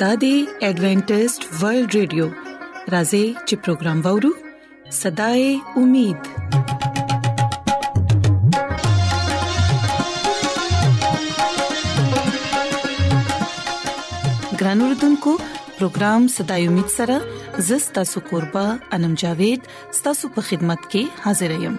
د دې ایڈونچر ورلد رادیو راځي چې پروگرام وورو صداي امید ګران اوردونکو پروگرام صداي امید سره زستا سو قربا انم جاوید ستاسو په خدمت کې حاضر یم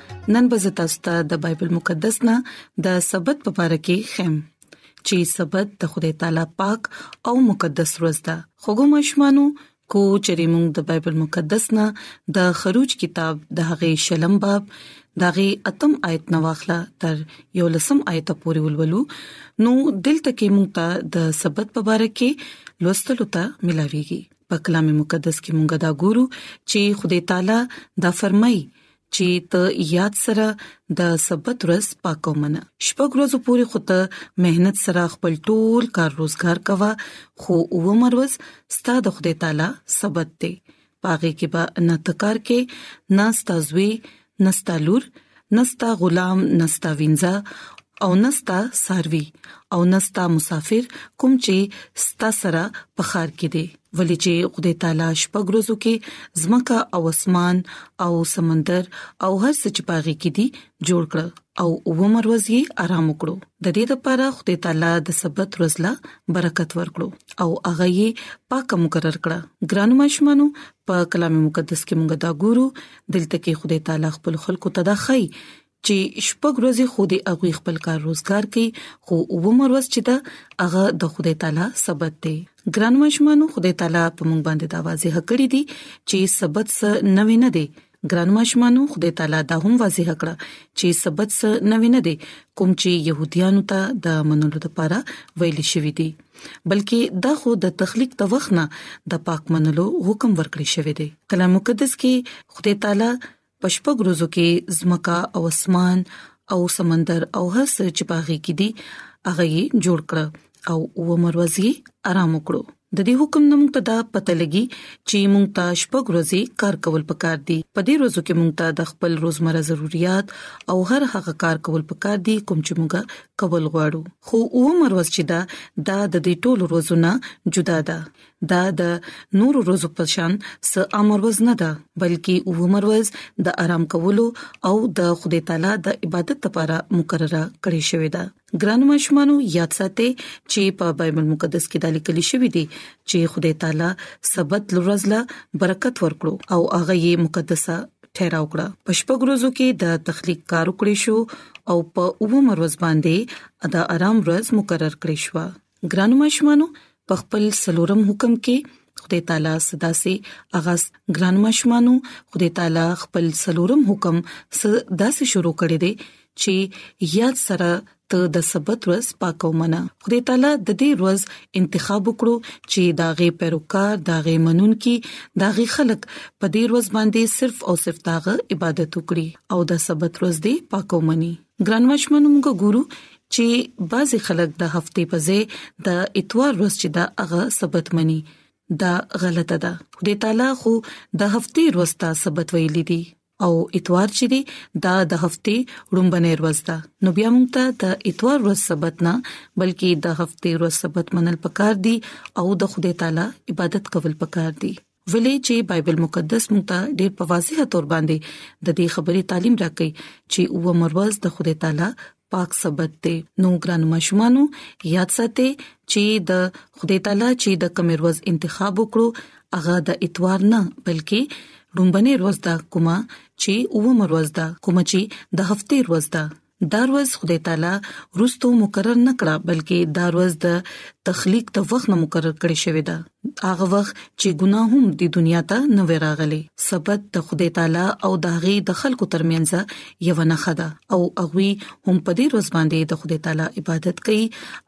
نن به زه تاسو ته د بایبل مقدس نه د سبت په اړه کې خم چې سبت د خدای تعالی پاک او مقدس ورځ ده خوګو مشمانو کو چرې موږ د بایبل مقدس نه د خروج کتاب د هغه شلم باب داغه اتم آیت نو واخله تر یو لسم آیت پورې ولولو نو دلته کې موږ ته د سبت په اړه کې لوستلو ته ملاويږي په کلام مقدس کې مونږه دا ګورو چې خدای تعالی دا فرمایي چې ته یاد سره د سبت ورځ پاکو منه شپږ ورځې پورې خو ته مهنت سره خپل ټول کار روزګار کوه خو عمر ورځ ستاسو د خدای تعالی سبت دی پاغه کې به نه تکار کې نه ستاسوي نه ستالور نه ستا غلام نه ستا وینځه او نه ستا ساروي او نه ستا مسافر کوم چې ستا سره په خار کې دی ولې چې خدای تعالی شپږ ورځو کې زمکه او اسمان او سمندر او هر څه چې پاغي کې دي جوړ کړ او عمر ورځ یې آرام وکړو د دې لپاره خدای تعالی د سبت ورځ لا برکت ورکړو او هغه یې پاک مقرر کړه ګران ماشمانو په کلام مقدس کې موږ دا ګورو دلته کې خدای تعالی خپل خلکو ته دا خای چې شپږ ورځې خو دې هغه خپل کار روزګار کوي خو ومر ورځ چې دا هغه د خدای تعالی سبت دی ګران مشمانو خدای تعالی په مونږ باندې دا واضح کړی دی چې سبت څه نوې نه دی ګران مشمانو خدای تعالی دا هم واضح کړه چې سبت څه نوې نه دی کوم چې يهوديانو ته د منلو لپاره ویل شوی دی بلکې دا خو د تخلیق د وخت نه د پاک منلو حکم ورکړی شوی دی کلام مقدس کې خدای تعالی په شپږ ورځو کې زمکا او اسمان او سمندر او هر څه چې باغې کې دي هغه یې جوړ کړ او و مروزي آرام وکړو د دې حکم نوم ته دا پته لګي چې مونږ ته شپږ ورځې کار کول پکار دي په دې ورځو کې مونږ ته د خپل روزمره ضرورت او هر هغه کار کول پکار دي کوم چې مونږه کول غواړو خو و مروز چې دا د دې ټولو ورځو نه جدا ده دا د نور روزو په شان س امر وز نه ده بلکې او عمر وز د آرام کولو او د خدای تعالی د عبادت لپاره مقرره کړی شوی ده ګران مشمانو یاد ساتئ چې په بایبل مقدس کې د لیکل شوی دی چې خدای تعالی سبت لورز له برکت ورکړو او هغه یې مقدسه ټیراو کړه په شپږ ورځو کې د تخلیق کار وکړې شو او په اوو مروز باندې د آرام ورځ مقرر کړې شو ګرانو ماشومانو په خپل سلورم حکم کې خدای تعالی صدا سي اغاز ګران ماشومانو خدای تعالی خپل سلورم حکم صدا سي شروع کړي دي چې یاد سره ته د سبت ورځ پاکو منه خدای تعالی د دې ورځ انتخاب وکړو چې دا غي پیروکار دا غي منون کې دا غي خلق په دې ورځ باندې صرف او صرف داغه عبادت وکړي او د سبت ورځ دې پاکو مني ګران مشمن موږ ګورو چې بعضي خلک د هفته په ځای د اتوار ورځ چې دا هغه سبت مني دا غلطه ده خدای تعالی خو د هفته ورځ ته سبت ویل دي او اتوار چې دی دا د هفته رومبنې ورځ ده نو بیا موږ ته د اتوار ورځ سبت نه بلکې د هفته ورځ سبت منل پکار دي او د خدای تعالی عبادت کول پکار دي ولې چې بایبل مقدس مونږ ته ډېر په واضح تور باندې د دې خبرې تعلیم راکړي چې او مرواز د خدای تعالی پاک سبت دی نو ګران ماشومان یاد ساتئ چې د خدای تعالی چې د کوم روز انتخاب وکړو هغه د اتوار نه بلکې رومبني روز دا کومه چې او مروز دا کومه چې د هفته روز دا دا روز خدای تعالی روستو مقرر نه کړه بلکې دا روز د تخلیق د وخت نه مقرر کړی شوی دا هغه وخت چې ګناه هم د دنیا ته نه وراغلي سبت د خدای تعالی او داغي د خلکو ترمنځ یو نه خدا او اغوي هم په دې روز باندې د خدای تعالی عبادت کوي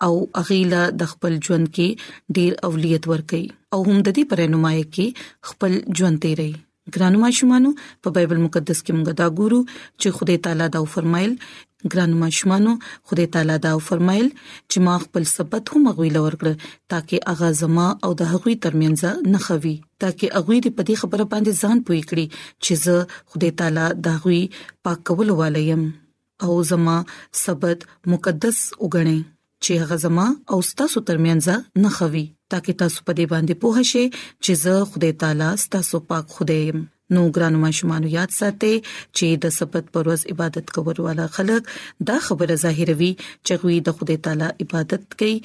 او اغیلا د خپل ژوند کې ډیر اولیت ور کوي او هم د دې پرې نمایي کې خپل ژوند تیري ګرانو ماشومانو په بایبل مقدس کې موږ دا ګورو چې خدای تعالی دا فرمایل ګرانو ماشومانو خدای تعالی دا فرمایل چې ما خپل سبت هم غوي لور کړ ترڅو هغه زما او د هغوی ترمنځ نه خوي ترڅو هغه دې په دې خبره باندې ځان پوي کړي چې زه خدای تعالی دا غوي پاک کول والیم او زما سبت مقدس وګڼئ چې هغه زما او تاسو ترمنځ نه خوي ترڅو تاسو په دې باندې پوه شئ چې زه خدای تعالی تاسو پاک خدای يم نو ګران ماشومان یاد ساتئ چې د سبت پر ورځ عبادت کول والا خلک دا خبره ظاهروي چې غوي د خدای تعالی عبادت کوي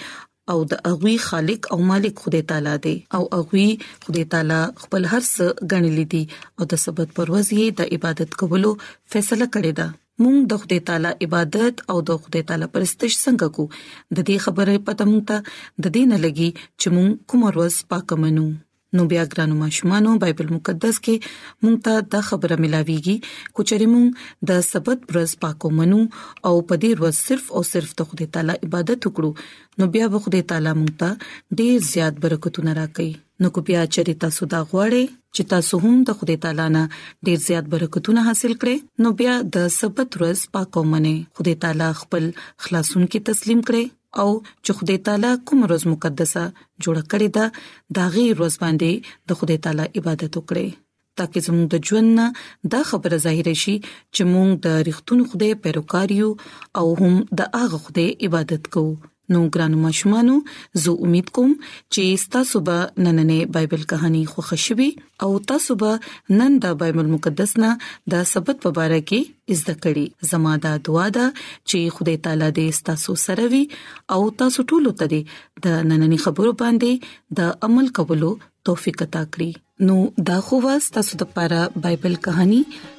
او د هغوی خالق او مالک خدای تعالی دی او هغوی خدای تعالی خپل هر څه غنلې دي او د سبت پروز یې د عبادت کولو فیصله کړې ده مونږ د خدای تعالی عبادت او د خدای تعالی پرستش څنګه کو د دې خبرې پته مونږ ته د دې نه لګي چې مونږ کوم روز پاک منو نو بیا ګرانو ماشومانو بایبل مقدس کې مونږ ته دا خبره ملاويږي کو چېرې مونږ د سبت ورځ پاکو منو او په دې ورځ صرف او صرف د خدای تعالی عبادت وکړو نو بیا به خدای تعالی مونږ ته ډېر زیات برکتونه راکړي نو کو بیا چېرې تاسو دا غواړئ چې تاسو هم د خدای تعالی نه ډېر زیات برکتونه حاصل کړئ نو بیا د سبت ورځ پاکو منئ خدای تعالی خپل خلاصون کې تسلیم کړئ او چې خدای تعالی کوم روز مقدسه جوړه کړې ده دا غي روز باندې د خدای تعالی عبادت وکړي ترڅو زموږ د ژوند نه دا خبره ظاهر شي چې موږ د رښتونو خدای پیروکار یو او هم د هغه خدای عبادت کوو نو ګران مشمانو زه امید کوم چې تاسو به نننې بایبل کہانی خوښ شي او تاسو به نن د بایبل مقدس نه د سبت په اړه کې زده کړئ زما د دعا د چې خدای تعالی دې تاسو سره وي او تاسو ټول ته دې د نننې خبرو باندې د عمل کولو توفیق عطا کړي نو دا خو واس تاسو د لپاره بایبل کہانی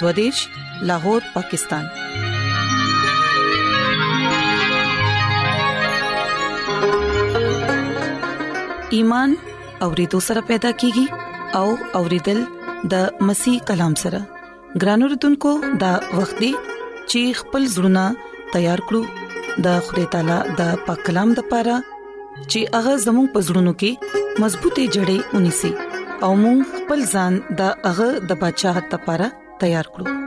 دوادش لاهور پاکستان ایمان اورېدو سره پیدا کیږي او اورېدل د مسیح کلام سره ګران اوردونکو د وخت دی چې خپل زړونه تیار کړو د خدای تعالی د پاک کلام لپاره چې هغه زموږ پزړونو کې مضبوطې جړې ونی سي او موږ خپل ځان د هغه د بچاغت لپاره تیار کړو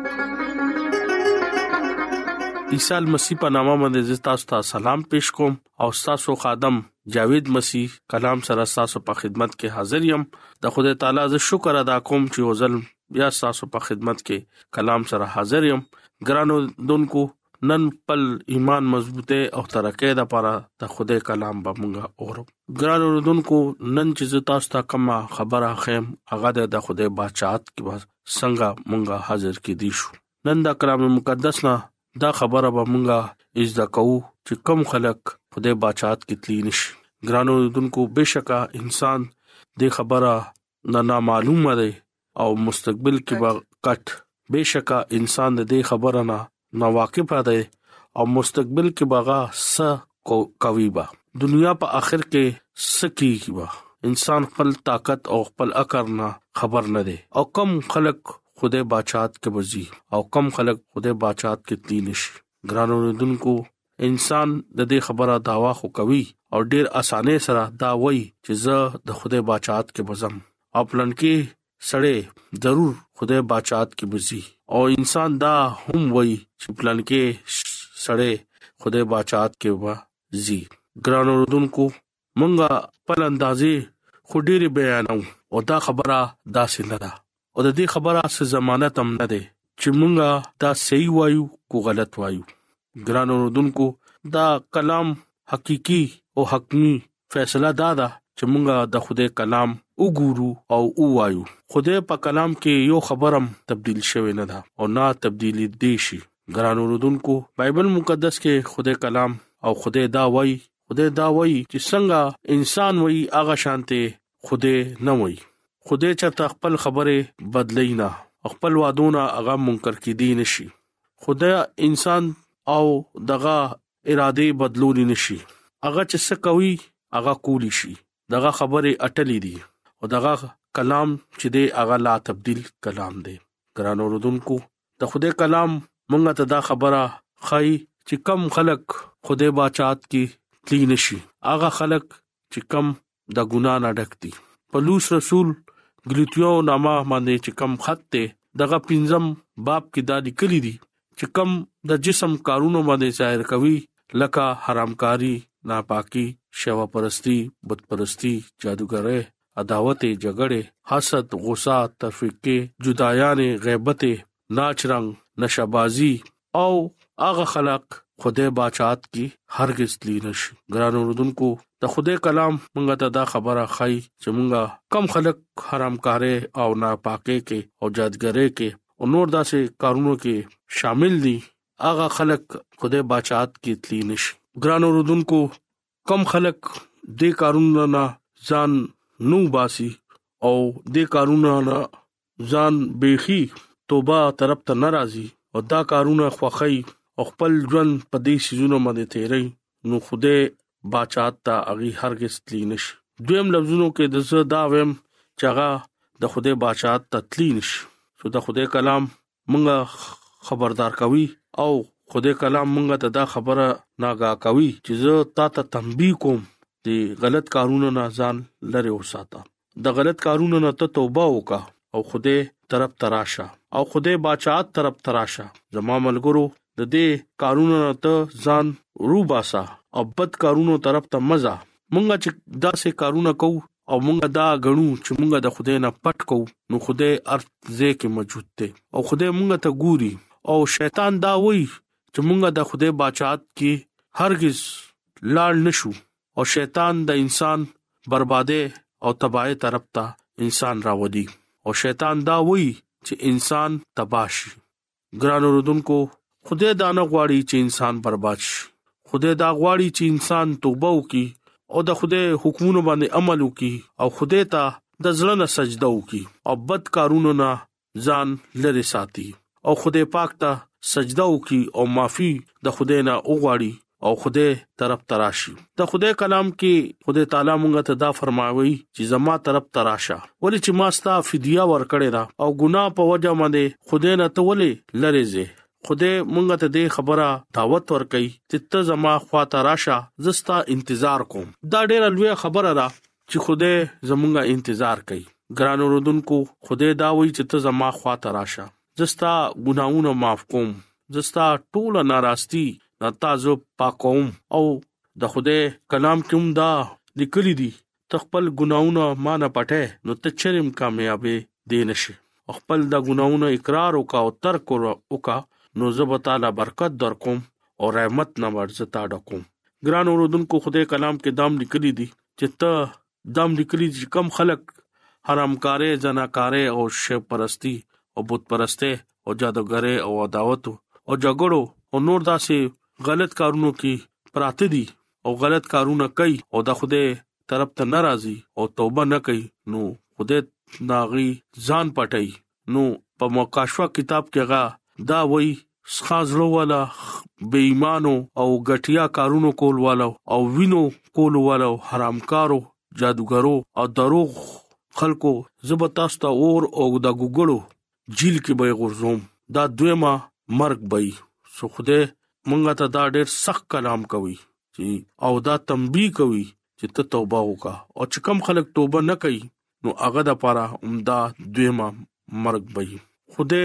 عیسی مسیح په نامه باندې تاسو ته سلام پېښ کوم او تاسو خادم جاوید مسیح کلام سره تاسو په خدمت کې حاضر یم د خدای تعالی ز شکر ادا کوم چې وزل بیا تاسو په خدمت کې کلام سره حاضر یم ګرانو دونکو نن خپل ایمان مضبوطه او ترقه د لپاره د خوده کلام به مونږه اورو ګران اوردونکو نن چې زتا ستا کما خبره خیم هغه د خوده بچات کې بس څنګه مونږه حاضر کې دي شو نن د کلام مقدس نه دا خبره به مونږه از د کو چې کم خلک خوده بچات کې تلی نشي ګران اوردونکو بشکا انسان د خبره نه نامعلومه دی او مستقبل کې به کټ بشکا انسان د دې خبره نه نه واقف دی او مستقبل کې بغا س کوي با دنیا په اخر کې سکی با انسان خپل طاقت او خپل اکر نه خبر نه دی او کم خلک خدای بچات کې بزي او کم خلک خدای بچات کې تلینش ګرانو دونکو انسان د دې خبره داوا خو کوي او ډیر اسانه سره دا وایي چې زه د خدای بچات کې بزم او پلان کې سړې ضرور خدای بچات کې بزي او انسان دا هم وایي چې پلان کې سړې خدای بچات کې و زی ګران اوردونکو مونږه خپل اندازې خو ډېرې بیانو او دا خبره داسې نه ده او د دې خبره څه ضمانت هم نه دی چې مونږه دا صحیح وایو کو غلط وایو ګران اوردونکو دا کلام حقيقي او حقمي فیصله دا ده چې مونږه د خوده کلام وګورو او وایو خوده په کلام کې یو خبرم تبديل شوی نه ده او نه تبديل دي شي ګران اوردونکو بایبل مقدس کې خوده کلام او خوده دا وایي خدای دا وایي چې څنګه انسان وایي هغه شانته خدای نه وایي خدای چرته خپل خبره بدلی نه خپل وادونه هغه منکر کې دي نشي خدای انسان او دغه اراده بدلول نشي هغه چې څه کوي هغه کولی شي دغه خبره اټلې دي او دغه کلام چې دی هغه لا تبديل کلام دی ګران اوردونکو د خدای کلام مونږ ته دا خبره خای چې کم خلک خدای بچات کی تلی نشي هغه خلک چې کم د ګنا نه ډک دي پلوص رسول ګلتیو نامه باندې چې کم خط ته دغه پنځم باب کې دا لیکلي دي چې کم د جسم کارونو باندې ظاهر کوي لکه حرامکاری ناپاکي شوا پرستی بت پرستی جادوګرۍ عداوت، جګړې، حسد، غوسه، تفرقې، جدایانې، غیبت، ناچ رنګ، نشه بازي او هغه خلک خدای باچات کې هرگز تلی نشي ګران اوردونکو د خدای کلام مونږ ته دا خبره خای چې مونږه کم خلک حرامکارې او ناپاکې کې او جادګرې کې او نور داسې کارونو کې شامل دي هغه خلک خدای باچات کې تلی نشي ګران اوردونکو کم خلک دې کارونه نه ځان نو باسي او دې کارونه نه ځان بيخي توبه طرف ته ناراضي او دا کارونه خوخی او خپل ژوند په دې سيزونو باندې تیری نو خوده بچات ته اغي هرگز تلی نش دویم لفظونو کې د زه دا ویم چې هغه د خوده بچات ته تلی نش سو د خوده کلام مونږه خبردار کوي او خدای کلام مونږه ته دا خبره ناګاه کوي چې زه تا ته تنبيه کوم دی غلط کارونه نه ځان لره وساته د غلط کارونه نه ته توبه وکا او خوده طرف تراشه او خوده بچات طرف تراشه زما ملګرو د دې کارونه نه ته ځان روباسا او بد کارونو طرف ته مزه مونږه چې داسې کارونه کوو او مونږه دا غنو چې مونږه د خدای نه پټ کوو نو خدای ارت زه کې موجود دی او خدای مونږه ته ګوري او شیطان دا وایي چې مونږه د خدای بچات کې هرگز لاړ نشو او شیطان د انسان برباده او تباہي طرف ته انسان راوړي او شیطان دا وایي چې انسان تباشي ګران اوردونکو خدای دا نه غواړي چې انسان برباد شي خدای دا غواړي چې انسان توبه وکړي او د خدای حکمونو باندې عمل وکړي او خدای ته د ځړه نه سجده وکړي او بد کارونو نه ځان لری ساتي او خدای پاک ته سجده وکړي او معافي د خدای نه وغواړي او خدای طرف تراشي د خدای کلام کې خدای تعالی مونږ ته دا فرماوي چې زما طرف تراشه ولې چې ما ستا فدیه ورکړې ده او ګناه په وجه باندې خدای نه ته ولې لری زه خدای مونږ ته دې خبره دعوت ورکړي چې ته زما خوا تراشه زستا انتظار کوم دا ډېر لوی خبره ده چې خدای زمونږه انتظار کوي ګران اوردونکو خدای دا وایي چې ته زما خوا تراشه زه ستا ګناونه معاف کوم زه ستا ټوله ناراستی نه تازه پاکوم او د خوده کلام کوم دا لیکل دي تخپل ګناونه ما نه پټه نو ته چرم کامیابې دی نشي خپل د ګناونه اقرار وکا او ترک وکا نو زب تعالی برکت در کوم او رحمت نه ورزتا ډکوم ګران اوردونکو خدای کلام کې دام لیکلي دي چې ته دام لیکلی چې کم خلک حرامکارې، زناکارې او شیب پرستی او بت پرسته او جادوګرې او عداوت او جګړو او نور داسې غلط کارونو کې پراته دي او غلط کارونه کوي او د خوده طرف ته ناراضي او توبه نه کوي نو خوده ناغي ځان پټي نو په مکاشفه کتاب کې غا دا وای ښا زړه والا بې ایمانو او غټیا کارونو کول والو او وینو کول والو حرامکارو جادوګرو او دروغ خلکو زبتاستا اور او د ګوګړو جیل کې به غورځوم دا دویمه مرګ به سو خوده مونږه ته دا ډېر سخت کلام کوي چې او دا تنبيه کوي چې ته توبه وکا او چې کم خلک توبه نه کوي نو هغه د پاره عمده دویمه مرګ وي خوده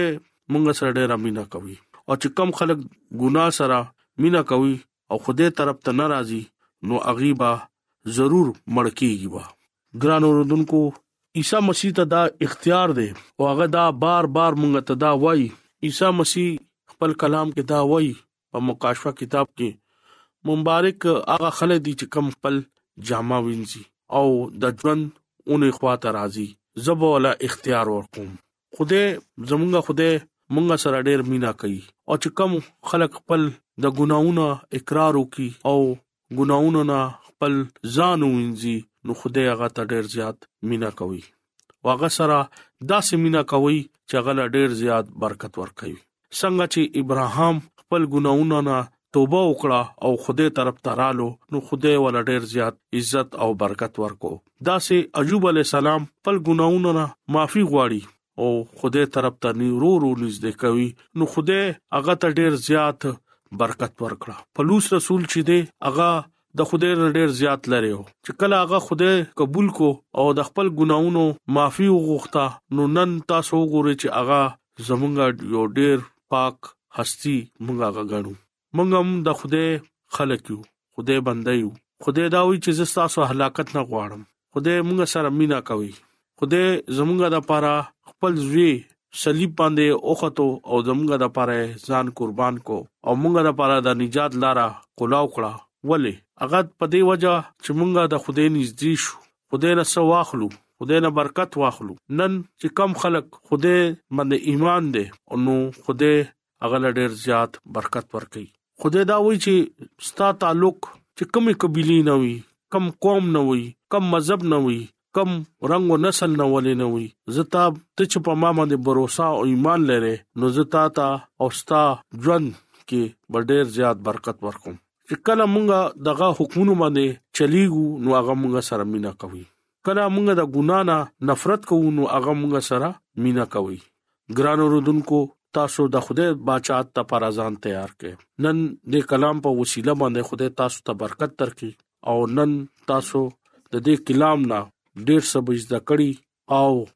مونږ سره ډېر امینه کوي او چې کم خلک ګنا سره مینا کوي او خوده طرف ته ناراضي نو اغيبا ضرور مړکیږي وا ګران اوردونکو عیسی مسیح ته دا اختیار دی او هغه دا بار بار مونږ ته دا وایي عیسی مسیح خپل کلام کې دا وایي په مکاشفه کتاب کې مبارک هغه خلک دي چې کم خپل جامه وینځي او د ژوند اونې خواته راځي زبو ولا اختیار ورکوم خوده زمونږ خوده مونږ سره ډیر مینا کوي او چې کم خلک خپل د ګناونه اقرار وکي او ګناهونو نه خپل ځان وینځي نو خدای هغه ته ډیر زیات مینا کوي او هغه سره داسې مینا کوي چې هغه لا ډیر زیات برکت ورکوي څنګه چې ابراهام خپل ګناهونو نه توبه وکړه او خدای طرف ته رالو نو خدای ول ډیر زیات عزت او برکت ورکو دا سه ایوب علی السلام خپل ګناهونو نه معافي غواړي او خدای طرف ته نورو رو نږدې کوي نو خدای هغه ته ډیر زیات برکت ورکړه پلوص رسول چې دی هغه د خدای نه ډیر زیات لري او چې کله هغه خدای قبول کو او د خپل ګناونو معافي وغوښته نو نن تاسو وګورئ چې هغه زمونږ یو ډیر پاک هستی مونږه غاڼو موږ هم د خدای خلک یو خدای بنده یو خدای دا وی چې زستا سو هلاکت نه غواړم خدای موږ سره مینا کوي خدای زموږ د لپاره خپل زوی صلیب باندې اوختو او زموږ د لپاره ځان قربان کو او موږ د لپاره د نجات لارا کولاو کړه ولی هغه په دې وجہ چې موږ د خدای نږدې شو خدای نه سو واخلو خدای نه برکت واخلو نن چې کم خلک خدای باندې ایمان دي او نو خدای هغه له ډیر زیات برکت ورکړي خدای دا وایي چې ستا تعلق چې کومې قبيله نه وي کم قوم نه وي کم مذهب نه وي کم رنگ او نسل نه ولې نه وي زتا ته چې په ما باندې باور او ایمان لرې نو زتا ته او ستا ژوند کې ډېر زیات برکت ورکوم چې کله مونږه دغه حکومت باندې چلیګو نو هغه مونږه سره مینا کوي کله موږ د ګنا نه نفرت کوو نو هغه موږ سره مینا کوي ګران رودونکو تاسو د خوده بچات ته پر ځان تیار کړئ نن د کلام په وسیله باندې خوده تاسو ته برکت درکړي او نن تاسو د دې کلام نه ډیر څه بجدا کړی او